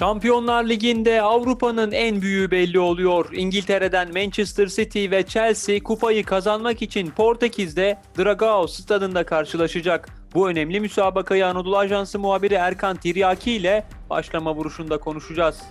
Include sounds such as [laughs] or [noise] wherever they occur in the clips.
Şampiyonlar Ligi'nde Avrupa'nın en büyüğü belli oluyor. İngiltere'den Manchester City ve Chelsea kupayı kazanmak için Portekiz'de Dragao stadında karşılaşacak. Bu önemli müsabakayı Anadolu Ajansı muhabiri Erkan Tiryaki ile başlama vuruşunda konuşacağız.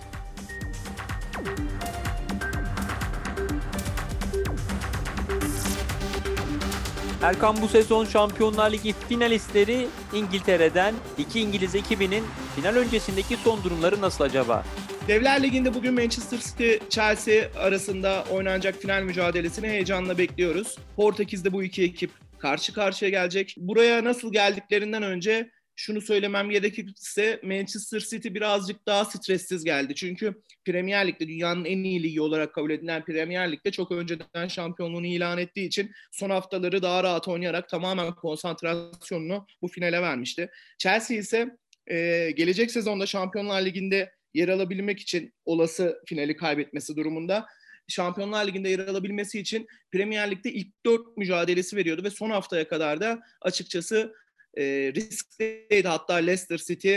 Erkan bu sezon Şampiyonlar Ligi finalistleri İngiltere'den iki İngiliz ekibinin final öncesindeki son durumları nasıl acaba? Devler Ligi'nde bugün Manchester City Chelsea arasında oynanacak final mücadelesini heyecanla bekliyoruz. Portekiz'de bu iki ekip karşı karşıya gelecek. Buraya nasıl geldiklerinden önce şunu söylemem gerekirse Manchester City birazcık daha stressiz geldi. Çünkü Premier Lig'de dünyanın en iyi ligi olarak kabul edilen Premier Lig'de çok önceden şampiyonluğunu ilan ettiği için son haftaları daha rahat oynayarak tamamen konsantrasyonunu bu finale vermişti. Chelsea ise e, gelecek sezonda Şampiyonlar Ligi'nde yer alabilmek için olası finali kaybetmesi durumunda Şampiyonlar Ligi'nde yer alabilmesi için Premier Lig'de ilk dört mücadelesi veriyordu ve son haftaya kadar da açıkçası e, riskliydi. Hatta Leicester City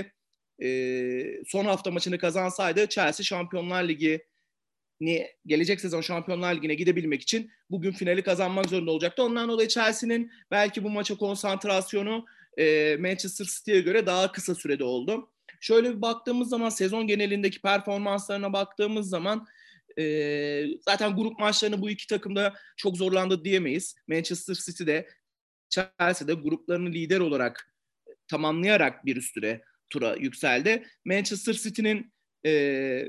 e, son hafta maçını kazansaydı Chelsea Şampiyonlar Ligi gelecek sezon Şampiyonlar Ligi'ne gidebilmek için bugün finali kazanmak zorunda olacaktı. Ondan dolayı Chelsea'nin belki bu maça konsantrasyonu e, Manchester City'ye göre daha kısa sürede oldu. Şöyle bir baktığımız zaman sezon genelindeki performanslarına baktığımız zaman e, zaten grup maçlarını bu iki takımda çok zorlandı diyemeyiz. Manchester City'de Chelsea'de gruplarını lider olarak tamamlayarak bir üst ture tura yükseldi. Manchester City'nin e,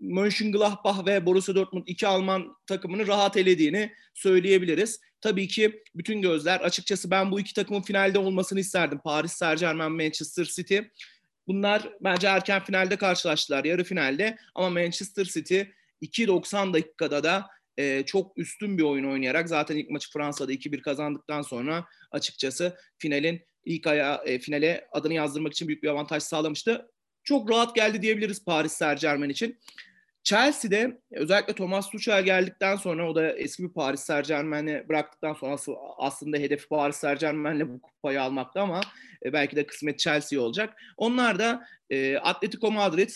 Mönchengladbach ve Borussia Dortmund iki Alman takımını rahat elediğini söyleyebiliriz. Tabii ki bütün gözler açıkçası ben bu iki takımın finalde olmasını isterdim. Paris Saint Germain, Manchester City. Bunlar bence erken finalde karşılaştılar, yarı finalde. Ama Manchester City 2.90 dakikada da e, çok üstün bir oyun oynayarak zaten ilk maçı Fransa'da 2-1 kazandıktan sonra açıkçası finalin ilk aya, e, finale adını yazdırmak için büyük bir avantaj sağlamıştı. Çok rahat geldi diyebiliriz Paris Saint Germain için. Chelsea'de özellikle Thomas Tuchel geldikten sonra o da eski bir Paris Saint Germain'i bıraktıktan sonra aslında hedefi Paris Saint Germain'le bu kupayı almaktı ama e, belki de kısmet Chelsea olacak. Onlar da e, Atletico Madrid,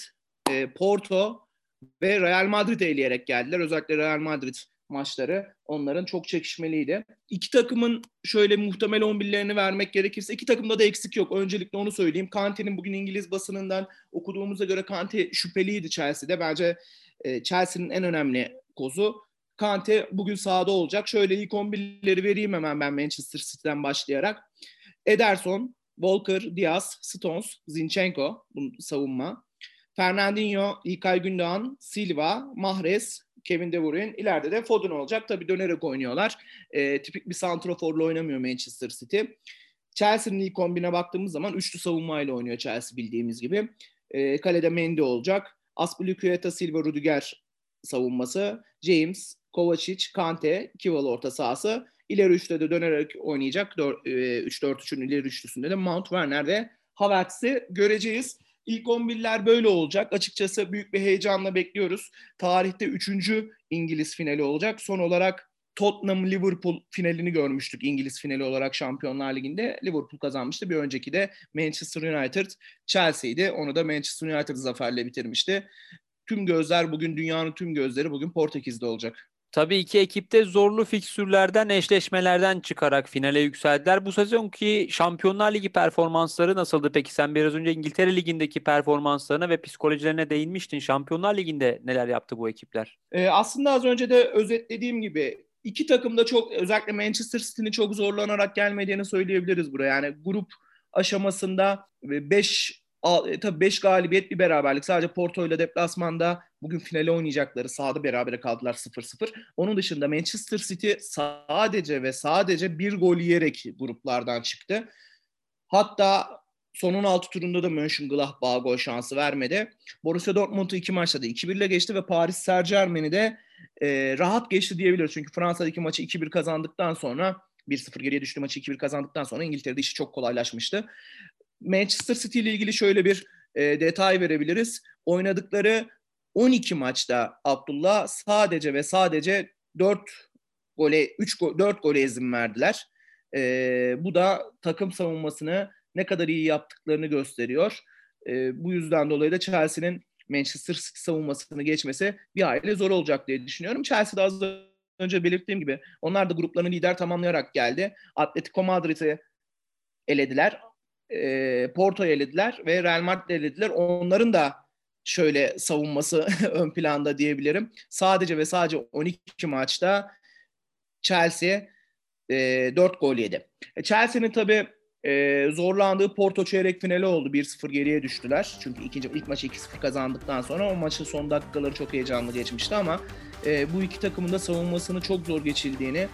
e, Porto ve Real Madrid eleyerek geldiler. Özellikle Real Madrid maçları onların çok çekişmeliydi. İki takımın şöyle muhtemel 11'lerini vermek gerekirse iki takımda da eksik yok. Öncelikle onu söyleyeyim. Kante'nin bugün İngiliz basınından okuduğumuza göre Kante şüpheliydi Chelsea'de. Bence e, Chelsea'nin en önemli kozu. Kante bugün sahada olacak. Şöyle ilk 11'leri vereyim hemen ben Manchester City'den başlayarak. Ederson, Walker, Diaz, Stones, Zinchenko savunma. Fernandinho, İlkay Gündoğan, Silva, Mahrez, Kevin De Bruyne. İleride de Foden olacak. Tabii dönerek oynuyorlar. E, tipik bir santroforla oynamıyor Manchester City. Chelsea'nin ilk kombine baktığımız zaman üçlü savunmayla oynuyor Chelsea bildiğimiz gibi. E, kalede Mendy olacak. Aspilicueta, Silva, Rudiger savunması. James, Kovacic, Kante, Kival orta sahası. İleri üçte de dönerek oynayacak. 3-4-3'ün e, ileri üçlüsünde de Mount Werner ve Havertz'i göreceğiz. İlk 11'ler böyle olacak. Açıkçası büyük bir heyecanla bekliyoruz. Tarihte 3. İngiliz finali olacak. Son olarak Tottenham Liverpool finalini görmüştük İngiliz finali olarak Şampiyonlar Ligi'nde. Liverpool kazanmıştı. Bir önceki de Manchester United Chelsea'ydi. Onu da Manchester United zaferle bitirmişti. Tüm gözler bugün dünyanın tüm gözleri bugün Portekiz'de olacak. Tabii iki ekipte zorlu fikstürlerden, eşleşmelerden çıkarak finale yükseldiler. Bu sezonki Şampiyonlar Ligi performansları nasıldı peki? Sen biraz önce İngiltere Ligi'ndeki performanslarına ve psikolojilerine değinmiştin. Şampiyonlar Ligi'nde neler yaptı bu ekipler? Ee, aslında az önce de özetlediğim gibi iki takım da çok özellikle Manchester City'nin çok zorlanarak gelmediğini söyleyebiliriz buraya. Yani grup aşamasında 5 e, tabii 5 galibiyet bir beraberlik. Sadece Porto ile deplasmanda bugün finale oynayacakları sahada berabere kaldılar 0-0. Onun dışında Manchester City sadece ve sadece bir gol yiyerek gruplardan çıktı. Hatta son 16 turunda da Mönchengladbach'a gol şansı vermedi. Borussia Dortmund'u iki maçta da 2-1 ile geçti ve Paris Saint Germain'i de e, rahat geçti diyebiliriz. Çünkü Fransa'daki maçı 2-1 kazandıktan sonra 1-0 geriye düştü maçı 2-1 kazandıktan sonra İngiltere'de işi çok kolaylaşmıştı. Manchester City ile ilgili şöyle bir e, detay verebiliriz. Oynadıkları 12 maçta Abdullah sadece ve sadece 4 gole 3 go, 4 gole izin verdiler. E, bu da takım savunmasını ne kadar iyi yaptıklarını gösteriyor. E, bu yüzden dolayı da Chelsea'nin Manchester City savunmasını geçmesi bir hayli zor olacak diye düşünüyorum. Chelsea'de az önce belirttiğim gibi onlar da gruplarını lider tamamlayarak geldi. Atletico Madrid'i elediler. E, Porto'yu elediler ve Real Madrid'i elediler. Onların da şöyle savunması [laughs] ön planda diyebilirim. Sadece ve sadece 12 maçta Chelsea e, 4 gol yedi. E, Chelsea'nin tabii e, zorlandığı Porto çeyrek finali oldu. 1-0 geriye düştüler. Çünkü ikinci ilk maçı 2-0 kazandıktan sonra o maçın son dakikaları çok heyecanlı geçmişti ama e, bu iki takımın da savunmasını çok zor geçildiğini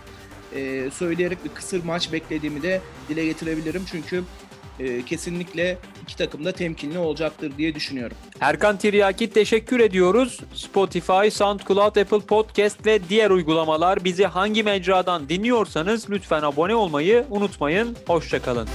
e, söyleyerek bir kısır maç beklediğimi de dile getirebilirim. Çünkü e, kesinlikle iki takım da temkinli olacaktır diye düşünüyorum. Erkan Tiryaki teşekkür ediyoruz. Spotify, SoundCloud, Apple Podcast ve diğer uygulamalar bizi hangi mecradan dinliyorsanız lütfen abone olmayı unutmayın. Hoşçakalın.